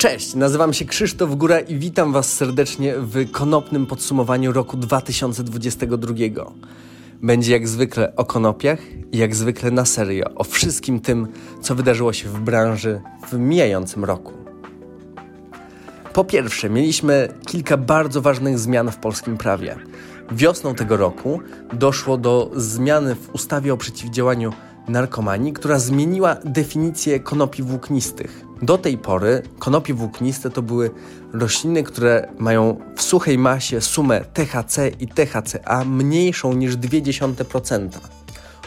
Cześć, nazywam się Krzysztof Góra i witam Was serdecznie w konopnym podsumowaniu roku 2022. Będzie jak zwykle o konopiach i jak zwykle na serio o wszystkim tym, co wydarzyło się w branży w mijającym roku. Po pierwsze, mieliśmy kilka bardzo ważnych zmian w polskim prawie. Wiosną tego roku doszło do zmiany w ustawie o przeciwdziałaniu narkomanii, która zmieniła definicję konopi włóknistych. Do tej pory konopie włókniste to były rośliny, które mają w suchej masie sumę THC i THCA mniejszą niż 0,2%.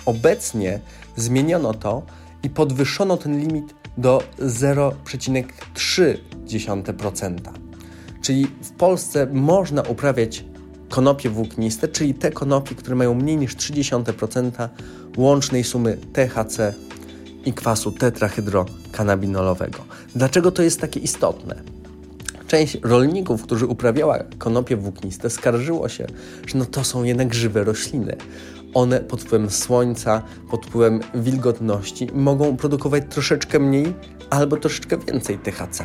Obecnie zmieniono to i podwyższono ten limit do 0,3%. Czyli w Polsce można uprawiać konopie włókniste, czyli te konopie, które mają mniej niż 0,3% łącznej sumy THC i kwasu tetrahydrokannabinolowego. Dlaczego to jest takie istotne? Część rolników, którzy uprawiała konopie włókniste, skarżyło się, że no to są jednak żywe rośliny. One pod wpływem słońca, pod wpływem wilgotności mogą produkować troszeczkę mniej albo troszeczkę więcej THC.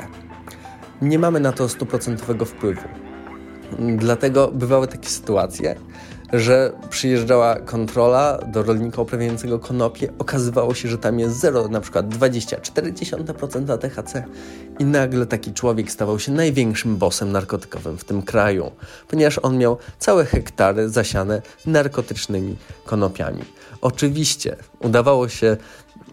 Nie mamy na to stuprocentowego wpływu. Dlatego bywały takie sytuacje, że przyjeżdżała kontrola do rolnika uprawiającego konopie, okazywało się, że tam jest 0, na przykład 20-40% THC i nagle taki człowiek stawał się największym bosem narkotykowym w tym kraju, ponieważ on miał całe hektary zasiane narkotycznymi konopiami. Oczywiście udawało się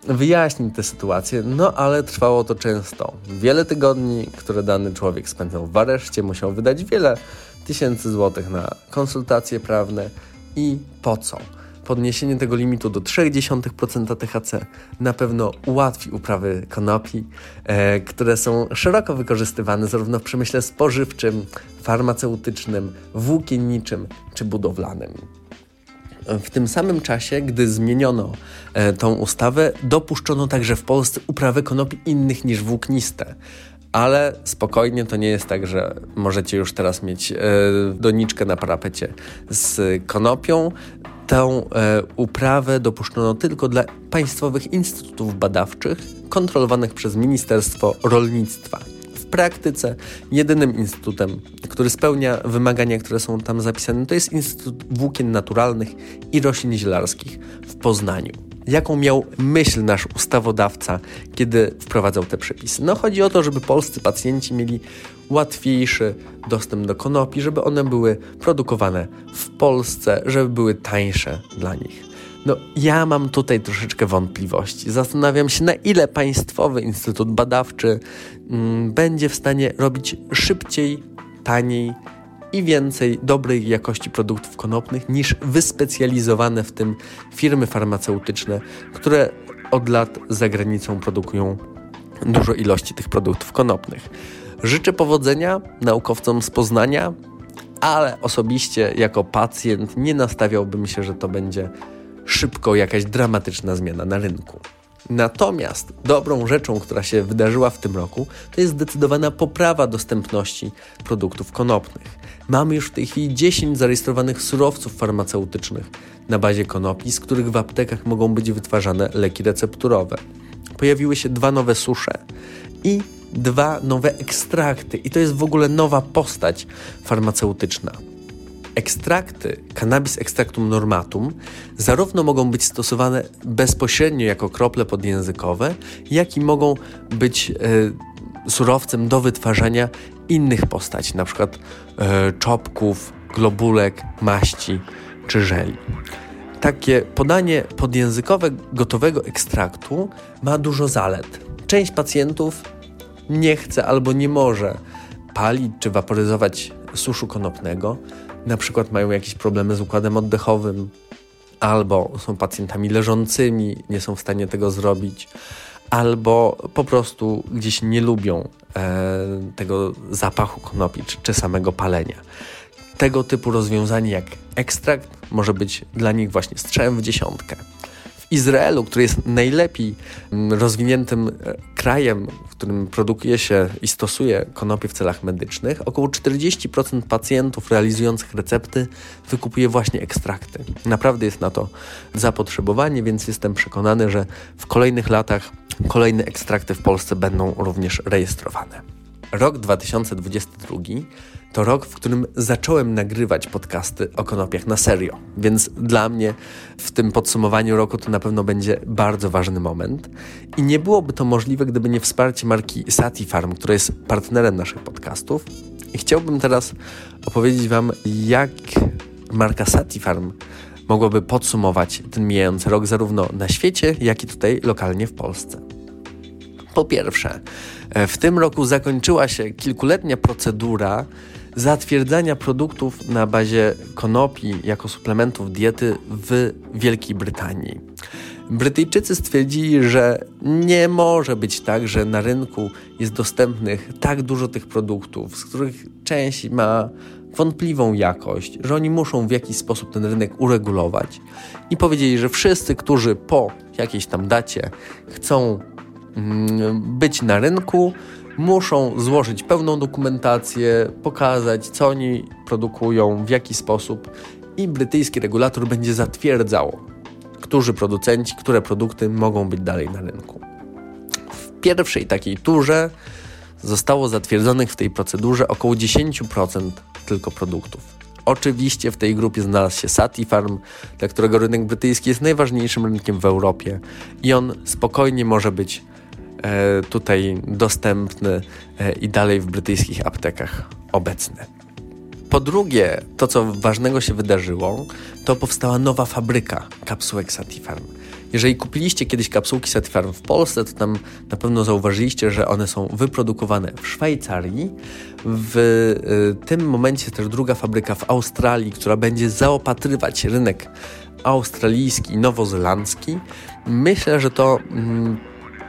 wyjaśnić tę sytuację, no ale trwało to często. Wiele tygodni, które dany człowiek spędzał w areszcie, musiał wydać wiele tysięcy złotych na konsultacje prawne i po co? Podniesienie tego limitu do 0,3% THC na pewno ułatwi uprawy konopi, e, które są szeroko wykorzystywane zarówno w przemyśle spożywczym, farmaceutycznym, włókienniczym czy budowlanym. W tym samym czasie, gdy zmieniono e, tą ustawę, dopuszczono także w Polsce uprawę konopi innych niż włókniste ale spokojnie to nie jest tak, że możecie już teraz mieć e, doniczkę na parapecie z konopią. Tę e, uprawę dopuszczono tylko dla państwowych instytutów badawczych kontrolowanych przez Ministerstwo Rolnictwa. W praktyce jedynym instytutem, który spełnia wymagania, które są tam zapisane, to jest Instytut Włókien Naturalnych i Roślin Zielarskich w Poznaniu jaką miał myśl nasz ustawodawca, kiedy wprowadzał te przepisy. No chodzi o to, żeby polscy pacjenci mieli łatwiejszy dostęp do konopi, żeby one były produkowane w Polsce, żeby były tańsze dla nich. No, ja mam tutaj troszeczkę wątpliwości. Zastanawiam się, na ile Państwowy Instytut Badawczy mm, będzie w stanie robić szybciej, taniej i więcej dobrej jakości produktów konopnych niż wyspecjalizowane w tym firmy farmaceutyczne, które od lat za granicą produkują dużo ilości tych produktów konopnych. Życzę powodzenia naukowcom z Poznania, ale osobiście jako pacjent nie nastawiałbym się, że to będzie szybko jakaś dramatyczna zmiana na rynku. Natomiast dobrą rzeczą, która się wydarzyła w tym roku, to jest zdecydowana poprawa dostępności produktów konopnych. Mamy już w tej chwili 10 zarejestrowanych surowców farmaceutycznych na bazie konopi, z których w aptekach mogą być wytwarzane leki recepturowe. Pojawiły się dwa nowe susze i dwa nowe ekstrakty, i to jest w ogóle nowa postać farmaceutyczna. Ekstrakty cannabis extractum normatum zarówno mogą być stosowane bezpośrednio jako krople podjęzykowe, jak i mogą być e, surowcem do wytwarzania innych postaci, np. E, czopków, globulek, maści czy żeli. Takie podanie podjęzykowe gotowego ekstraktu ma dużo zalet. Część pacjentów nie chce albo nie może palić czy waporyzować suszu konopnego, na przykład mają jakieś problemy z układem oddechowym, albo są pacjentami leżącymi, nie są w stanie tego zrobić, albo po prostu gdzieś nie lubią e, tego zapachu konopi czy, czy samego palenia. Tego typu rozwiązanie jak ekstrakt może być dla nich właśnie strzałem w dziesiątkę. W Izraelu, który jest najlepiej mm, rozwiniętym e, krajem, w którym produkuje się i stosuje konopie w celach medycznych, około 40% pacjentów realizujących recepty wykupuje właśnie ekstrakty. Naprawdę jest na to zapotrzebowanie, więc jestem przekonany, że w kolejnych latach kolejne ekstrakty w Polsce będą również rejestrowane. rok 2022 to rok, w którym zacząłem nagrywać podcasty o konopiach na serio. Więc dla mnie w tym podsumowaniu roku to na pewno będzie bardzo ważny moment. I nie byłoby to możliwe, gdyby nie wsparcie marki Satifarm, która jest partnerem naszych podcastów. I chciałbym teraz opowiedzieć Wam, jak marka Satifarm mogłaby podsumować ten mijający rok zarówno na świecie, jak i tutaj lokalnie w Polsce. Po pierwsze, w tym roku zakończyła się kilkuletnia procedura zatwierdzania produktów na bazie konopi jako suplementów diety w Wielkiej Brytanii. Brytyjczycy stwierdzili, że nie może być tak, że na rynku jest dostępnych tak dużo tych produktów, z których część ma wątpliwą jakość, że oni muszą w jakiś sposób ten rynek uregulować i powiedzieli, że wszyscy, którzy po jakiejś tam dacie chcą mm, być na rynku, muszą złożyć pełną dokumentację, pokazać, co oni produkują, w jaki sposób i brytyjski regulator będzie zatwierdzał, którzy producenci, które produkty mogą być dalej na rynku. W pierwszej takiej turze zostało zatwierdzonych w tej procedurze około 10% tylko produktów. Oczywiście w tej grupie znalazł się Satifarm, dla którego rynek brytyjski jest najważniejszym rynkiem w Europie i on spokojnie może być tutaj dostępny e, i dalej w brytyjskich aptekach obecny. Po drugie, to co ważnego się wydarzyło, to powstała nowa fabryka kapsułek Satifarm. Jeżeli kupiliście kiedyś kapsułki Satifarm w Polsce, to tam na pewno zauważyliście, że one są wyprodukowane w Szwajcarii. W y, tym momencie też druga fabryka w Australii, która będzie zaopatrywać rynek australijski i nowozelandzki. Myślę, że to mm,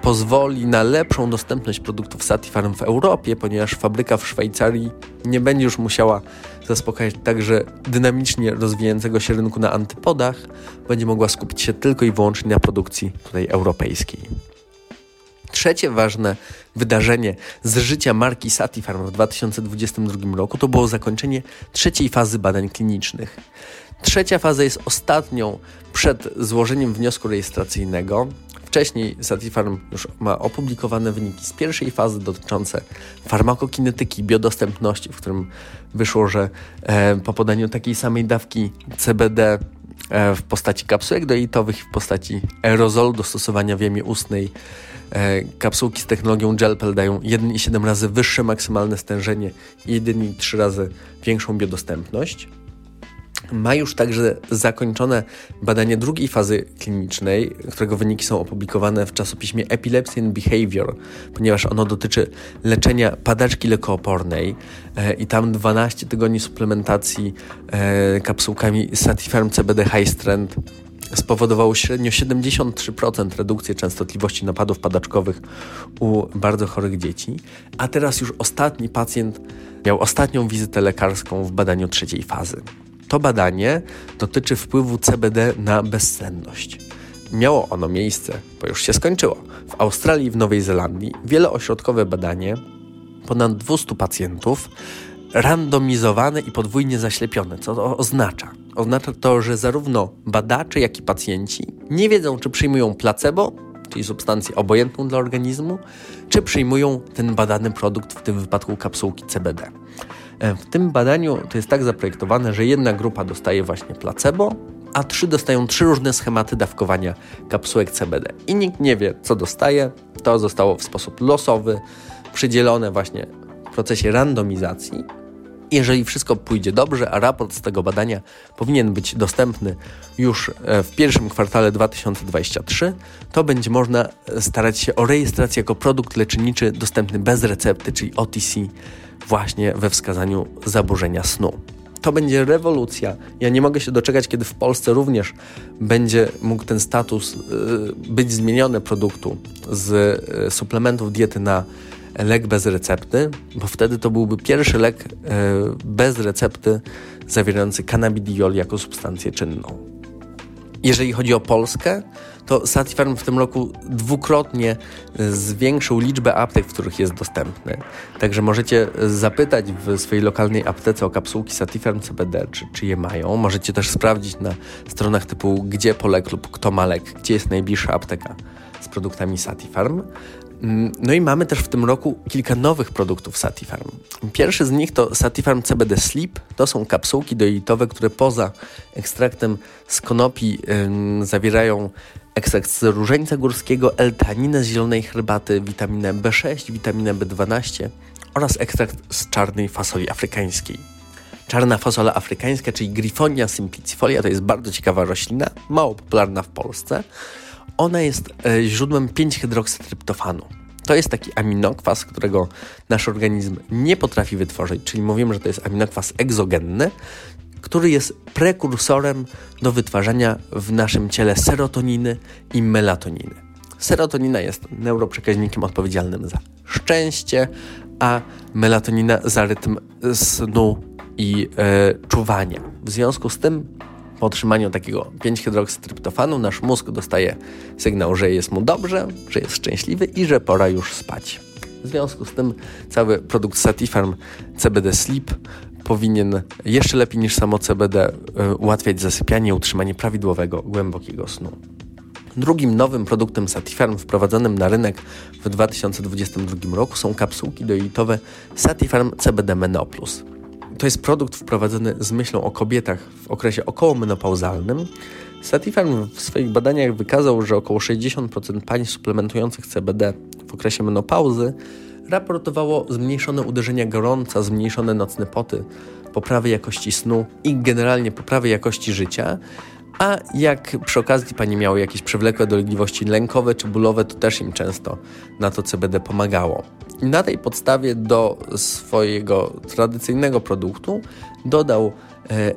pozwoli na lepszą dostępność produktów Satifarm w Europie, ponieważ fabryka w Szwajcarii nie będzie już musiała zaspokajać także dynamicznie rozwijającego się rynku na antypodach, będzie mogła skupić się tylko i wyłącznie na produkcji tutaj europejskiej. Trzecie ważne wydarzenie z życia marki Satifarm w 2022 roku to było zakończenie trzeciej fazy badań klinicznych. Trzecia faza jest ostatnią przed złożeniem wniosku rejestracyjnego. Wcześniej Satifarm już ma opublikowane wyniki z pierwszej fazy dotyczące farmakokinetyki, biodostępności, w którym wyszło, że e, po podaniu takiej samej dawki CBD e, w postaci kapsułek doitowych i w postaci aerozolu do stosowania w jamie ustnej e, kapsułki z technologią GelPel dają 1,7 razy wyższe maksymalne stężenie i 1,3 razy większą biodostępność. Ma już także zakończone badanie drugiej fazy klinicznej, którego wyniki są opublikowane w czasopiśmie Epilepsy and Behavior, ponieważ ono dotyczy leczenia padaczki lekoopornej e, i tam 12 tygodni suplementacji e, kapsułkami Satifarm CBD High Strength spowodowało średnio 73% redukcji częstotliwości napadów padaczkowych u bardzo chorych dzieci, a teraz już ostatni pacjent miał ostatnią wizytę lekarską w badaniu trzeciej fazy. To badanie dotyczy wpływu CBD na bezsenność. Miało ono miejsce, bo już się skończyło, w Australii i w Nowej Zelandii. Wieloośrodkowe badanie, ponad 200 pacjentów, randomizowane i podwójnie zaślepione. Co to oznacza? Oznacza to, że zarówno badacze, jak i pacjenci nie wiedzą, czy przyjmują placebo, czyli substancję obojętną dla organizmu, czy przyjmują ten badany produkt, w tym wypadku kapsułki CBD. E, w tym badaniu to jest tak zaprojektowane, że jedna grupa dostaje właśnie placebo, a trzy dostają trzy różne schematy dawkowania kapsułek CBD. I nikt nie wie, co dostaje. To zostało w sposób losowy, przydzielone właśnie w procesie randomizacji. Jeżeli wszystko pójdzie dobrze, a raport z tego badania powinien być dostępny już e, w pierwszym kwartale 2023, to będzie można starać się o rejestrację jako produkt leczniczy dostępny bez recepty, czyli OTC właśnie we wskazaniu zaburzenia snu. To będzie rewolucja. Ja nie mogę się doczekać, kiedy w Polsce również będzie mógł ten status y, być zmieniony produktu z y, suplementów diety na lek bez recepty, bo wtedy to byłby pierwszy lek y, bez recepty zawierający cannabidiol jako substancję czynną. Jeżeli chodzi o Polskę, to Satifarm w tym roku dwukrotnie zwiększył liczbę aptek, w których jest dostępny. Także możecie zapytać w swojej lokalnej aptece o kapsułki Satifarm CBD, czy, czy je mają. Możecie też sprawdzić na stronach typu gdzie polek lub kto ma lek, gdzie jest najbliższa apteka z produktami Satifarm. Mm, no i mamy też w tym roku kilka nowych produktów Satifarm. Pierwszy z nich to Satifarm CBD Sleep. To są kapsułki dojelitowe, które poza ekstraktem z konopi zawierają ekstrakt z różańca górskiego, L-taninę z zielonej herbaty, witaminę B6, witaminę B12 oraz ekstrakt z czarnej fasoli afrykańskiej. Czarna fasola afrykańska, czyli Griffonia simplicifolia, to jest bardzo ciekawa roślina, mało popularna w Polsce. Ona jest e, źródłem 5-hydroksydryptofanu. To jest taki aminokwas, którego nasz organizm nie potrafi wytworzyć, czyli mówimy, że to jest aminokwas egzogenny, który jest prekursorem do wytwarzania w naszym ciele serotoniny i melatoniny. Serotonina jest neuroprzekaźnikiem odpowiedzialnym za szczęście, a melatonina za rytm snu i e, czuwania. W związku z tym po otrzymaniu takiego 5-hydroksystryptofanu nasz mózg dostaje sygnał, że jest mu dobrze, że jest szczęśliwy i że pora już spać. W związku z tym cały produkt Satifarm CBD Sleep powinien jeszcze lepiej niż samo CBD e, ułatwiać zasypianie i utrzymanie prawidłowego, głębokiego snu. Drugim nowym produktem Satifarm wprowadzonym na rynek w 2022 roku są kapsułki dojelitowe Satifarm CBD Menoplus. To jest produkt wprowadzony z myślą o kobietach w okresie okołomenopauzalnym. Satifarm w swoich badaniach wykazał, że około 60% pań suplementujących CBD w okresie menopauzy raportowało zmniejszone uderzenia gorąca, zmniejszone nocne poty, poprawę jakości snu i generalnie poprawę jakości życia. A jak przy okazji pani miały jakieś przewlekłe dolegliwości lękowe czy bólowe, to też im często na to CBD pomagało. I na tej podstawie do swojego tradycyjnego produktu dodał e,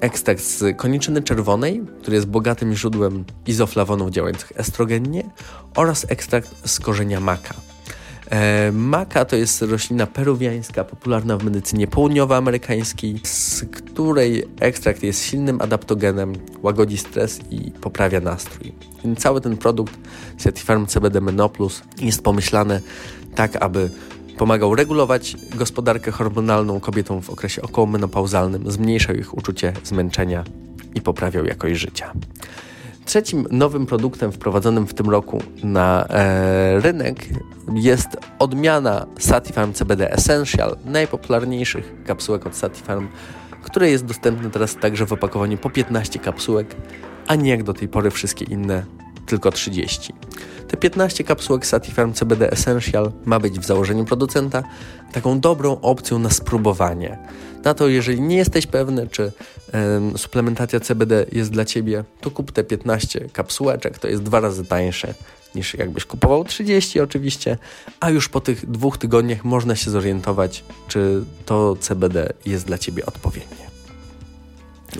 ekstrakt z koniczyny czerwonej, który jest bogatym źródłem izoflawonów działających estrogennie oraz ekstrakt z korzenia maka. E, maka to jest roślina peruwiańska, popularna w medycynie południowoamerykańskiej, z której ekstrakt jest silnym adaptogenem, łagodzi stres i poprawia nastrój. Więc cały ten produkt Certifarm CBD Menoplus jest pomyślany tak, aby pomagał regulować gospodarkę hormonalną kobietom w okresie okołomenopauzalnym, zmniejszał ich uczucie zmęczenia i poprawiał jakość życia. Trzecim nowym produktem wprowadzonym w tym roku na e, rynek jest odmiana Satifarm CBD Essential, najpopularniejszych kapsułek od Satifarm, które jest dostępne teraz także w opakowaniu po 15 kapsułek, a nie jak do tej pory wszystkie inne tylko 30. Te 15 kapsułek Satifarm CBD Essential ma być w założeniu producenta taką dobrą opcją na spróbowanie. Na to, jeżeli nie jesteś pewny, czy suplementacja CBD jest dla Ciebie, to kup te 15 kapsułeczek, to jest dwa razy tańsze niż jakbyś kupował 30 oczywiście, a już po tych dwóch tygodniach można się zorientować, czy to CBD jest dla Ciebie odpowiednie.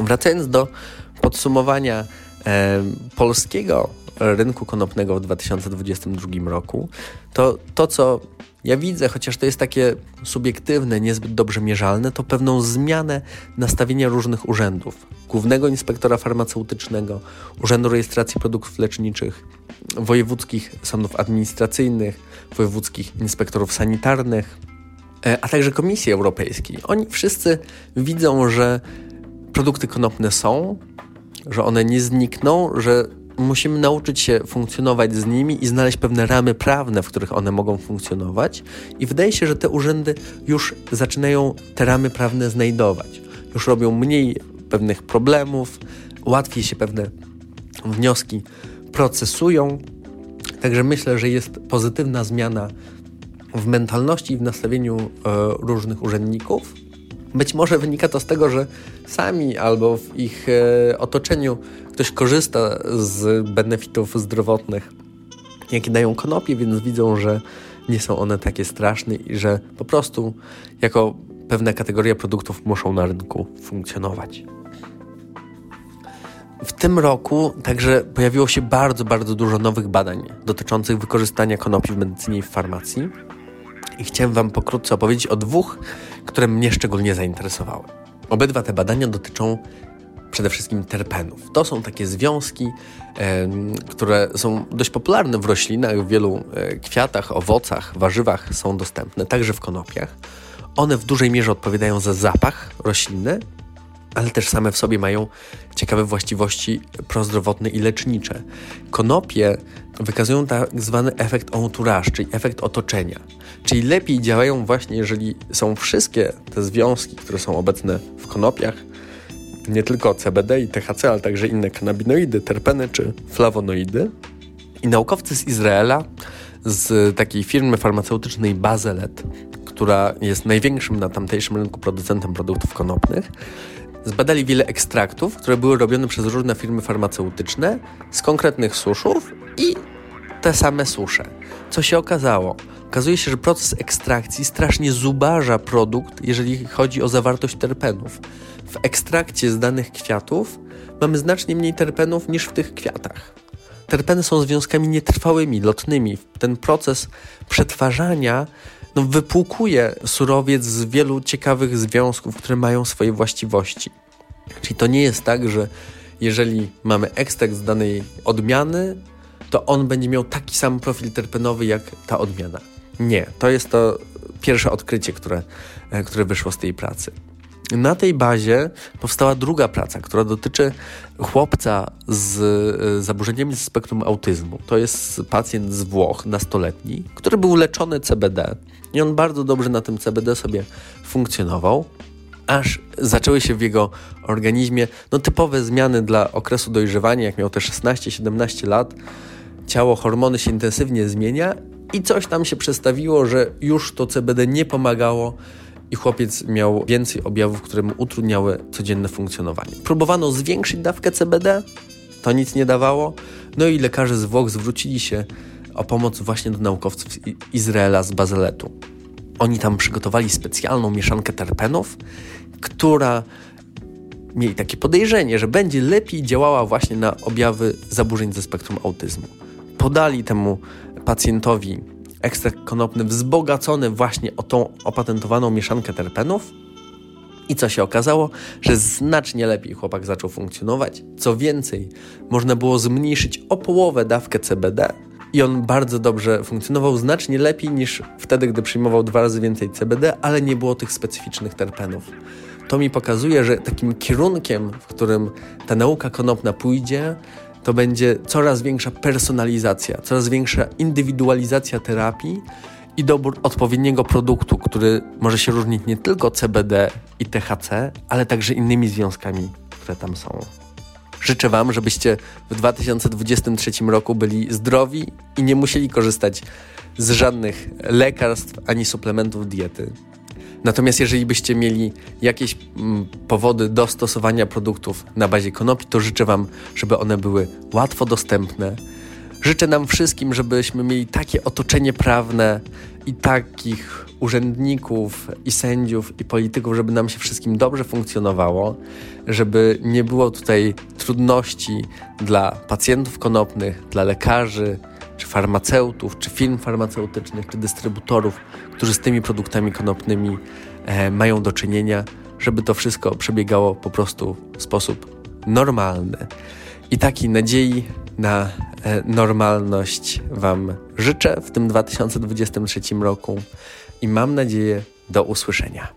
Wracając do podsumowania e, polskiego rynku konopnego w 2022 roku, to to, co ja widzę, chociaż to jest takie subiektywne, niezbyt dobrze mierzalne, to pewną zmianę nastawienia różnych urzędów. Głównego Inspektora Farmaceutycznego, Urzędu Rejestracji Produktów Leczniczych, wojewódzkich sądów administracyjnych, wojewódzkich inspektorów sanitarnych, e, a także Komisji Europejskiej. Oni wszyscy widzą, że produkty konopne są, że one nie znikną, że musimy nauczyć się funkcjonować z nimi i znaleźć pewne ramy prawne, w których one mogą funkcjonować. I wydaje się, że te urzędy już zaczynają te ramy prawne znajdować. Już robią mniej pewnych problemów, łatwiej się pewne wnioski procesują. Także myślę, że jest pozytywna zmiana w mentalności i w nastawieniu e, różnych urzędników. Być może wynika to z tego, że sami albo w ich e, otoczeniu ktoś korzysta z benefitów zdrowotnych, jakie dają konopie, więc widzą, że nie są one takie straszne i że po prostu jako pewna kategoria produktów muszą na rynku funkcjonować. W tym roku także pojawiło się bardzo, bardzo dużo nowych badań dotyczących wykorzystania konopi w medycynie i w farmacji. I chciałem Wam pokrótce opowiedzieć o dwóch, które mnie szczególnie zainteresowały. Obydwa te badania dotyczą przede wszystkim terpenów. To są takie związki, które są dość popularne w roślinach, w wielu e, kwiatach, owocach, warzywach są dostępne, także w konopiach. One w dużej mierze odpowiadają za zapach rośliny ale też same w sobie mają ciekawe właściwości prozdrowotne i lecznicze. Konopie wykazują tak zwany efekt entourage, czyli efekt otoczenia. Czyli lepiej działają właśnie, jeżeli są wszystkie te związki, które są obecne w konopiach, nie tylko CBD i THC, ale także inne kanabinoidy, terpeny czy flawonoidy. I naukowcy z Izraela, z takiej firmy farmaceutycznej Bazelet, która jest największym na tamtejszym rynku producentem produktów konopnych, zbadali wiele ekstraktów, które były robione przez różne firmy farmaceutyczne z konkretnych suszów i te same susze. Co się okazało? Okazuje się, że proces ekstrakcji strasznie zubaża produkt, jeżeli chodzi o zawartość terpenów. W ekstrakcie z danych kwiatów mamy znacznie mniej terpenów niż w tych kwiatach. Terpeny są związkami nietrwałymi, lotnymi. Ten proces przetwarzania no, wypłukuje surowiec z wielu ciekawych związków, które mają swoje właściwości. Czyli to nie jest tak, że jeżeli mamy ekstrakt z danej odmiany, to on będzie miał taki sam profil terpenowy jak ta odmiana. Nie, to jest to pierwsze odkrycie, które, e, które wyszło z tej pracy. Na tej bazie powstała druga praca, która dotyczy chłopca z e, zaburzeniami z spektrum autyzmu. To jest pacjent z Włoch, nastoletni, który był leczony CBD i on bardzo dobrze na tym CBD sobie funkcjonował aż zaczęły się w jego organizmie no, typowe zmiany dla okresu dojrzewania, jak miał te 16-17 lat. Ciało, hormony się intensywnie zmienia i coś tam się przestawiło, że już to CBD nie pomagało i chłopiec miał więcej objawów, które mu utrudniały codzienne funkcjonowanie. Próbowano zwiększyć dawkę CBD, to nic nie dawało, no i lekarze z Włoch zwrócili się o pomoc właśnie do naukowców z Izraela z Bazeletu. Oni tam przygotowali specjalną mieszankę terpenów, która mieli takie podejrzenie, że będzie lepiej działała właśnie na objawy zaburzeń ze spektrum autyzmu. Podali temu pacjentowi ekstrakt konopny wzbogacony właśnie o tą opatentowaną mieszankę terpenów. I co się okazało? Że znacznie lepiej chłopak zaczął funkcjonować. Co więcej, można było zmniejszyć o połowę dawkę CBD i on bardzo dobrze funkcjonował, znacznie lepiej niż wtedy, gdy przyjmował dwa razy więcej CBD, ale nie było tych specyficznych terpenów. To mi pokazuje, że takim kierunkiem, w którym ta nauka konopna pójdzie, to będzie coraz większa personalizacja, coraz większa indywidualizacja terapii i dobór odpowiedniego produktu, który może się różnić nie tylko CBD i THC, ale także innymi związkami, które tam są. Życzę Wam, żebyście w 2023 roku byli zdrowi i nie musieli korzystać z żadnych lekarstw ani suplementów diety. Natomiast jeżeli byście mieli jakieś mm, powody do stosowania produktów na bazie konopi, to życzę Wam, żeby one były łatwo dostępne. Życzę nam wszystkim, żebyśmy mieli takie otoczenie prawne i takich urzędników i sędziów i polityków, żeby nam się wszystkim dobrze funkcjonowało, żeby nie było tutaj trudności dla pacjentów konopnych, dla lekarzy, czy farmaceutów, czy firm farmaceutycznych, czy dystrybutorów, którzy z tymi produktami konopnymi e, mają do czynienia, żeby to wszystko przebiegało po prostu w sposób normalny. I takiej nadziei na e, normalność Wam życzę w tym 2023 roku i mam nadzieję do usłyszenia.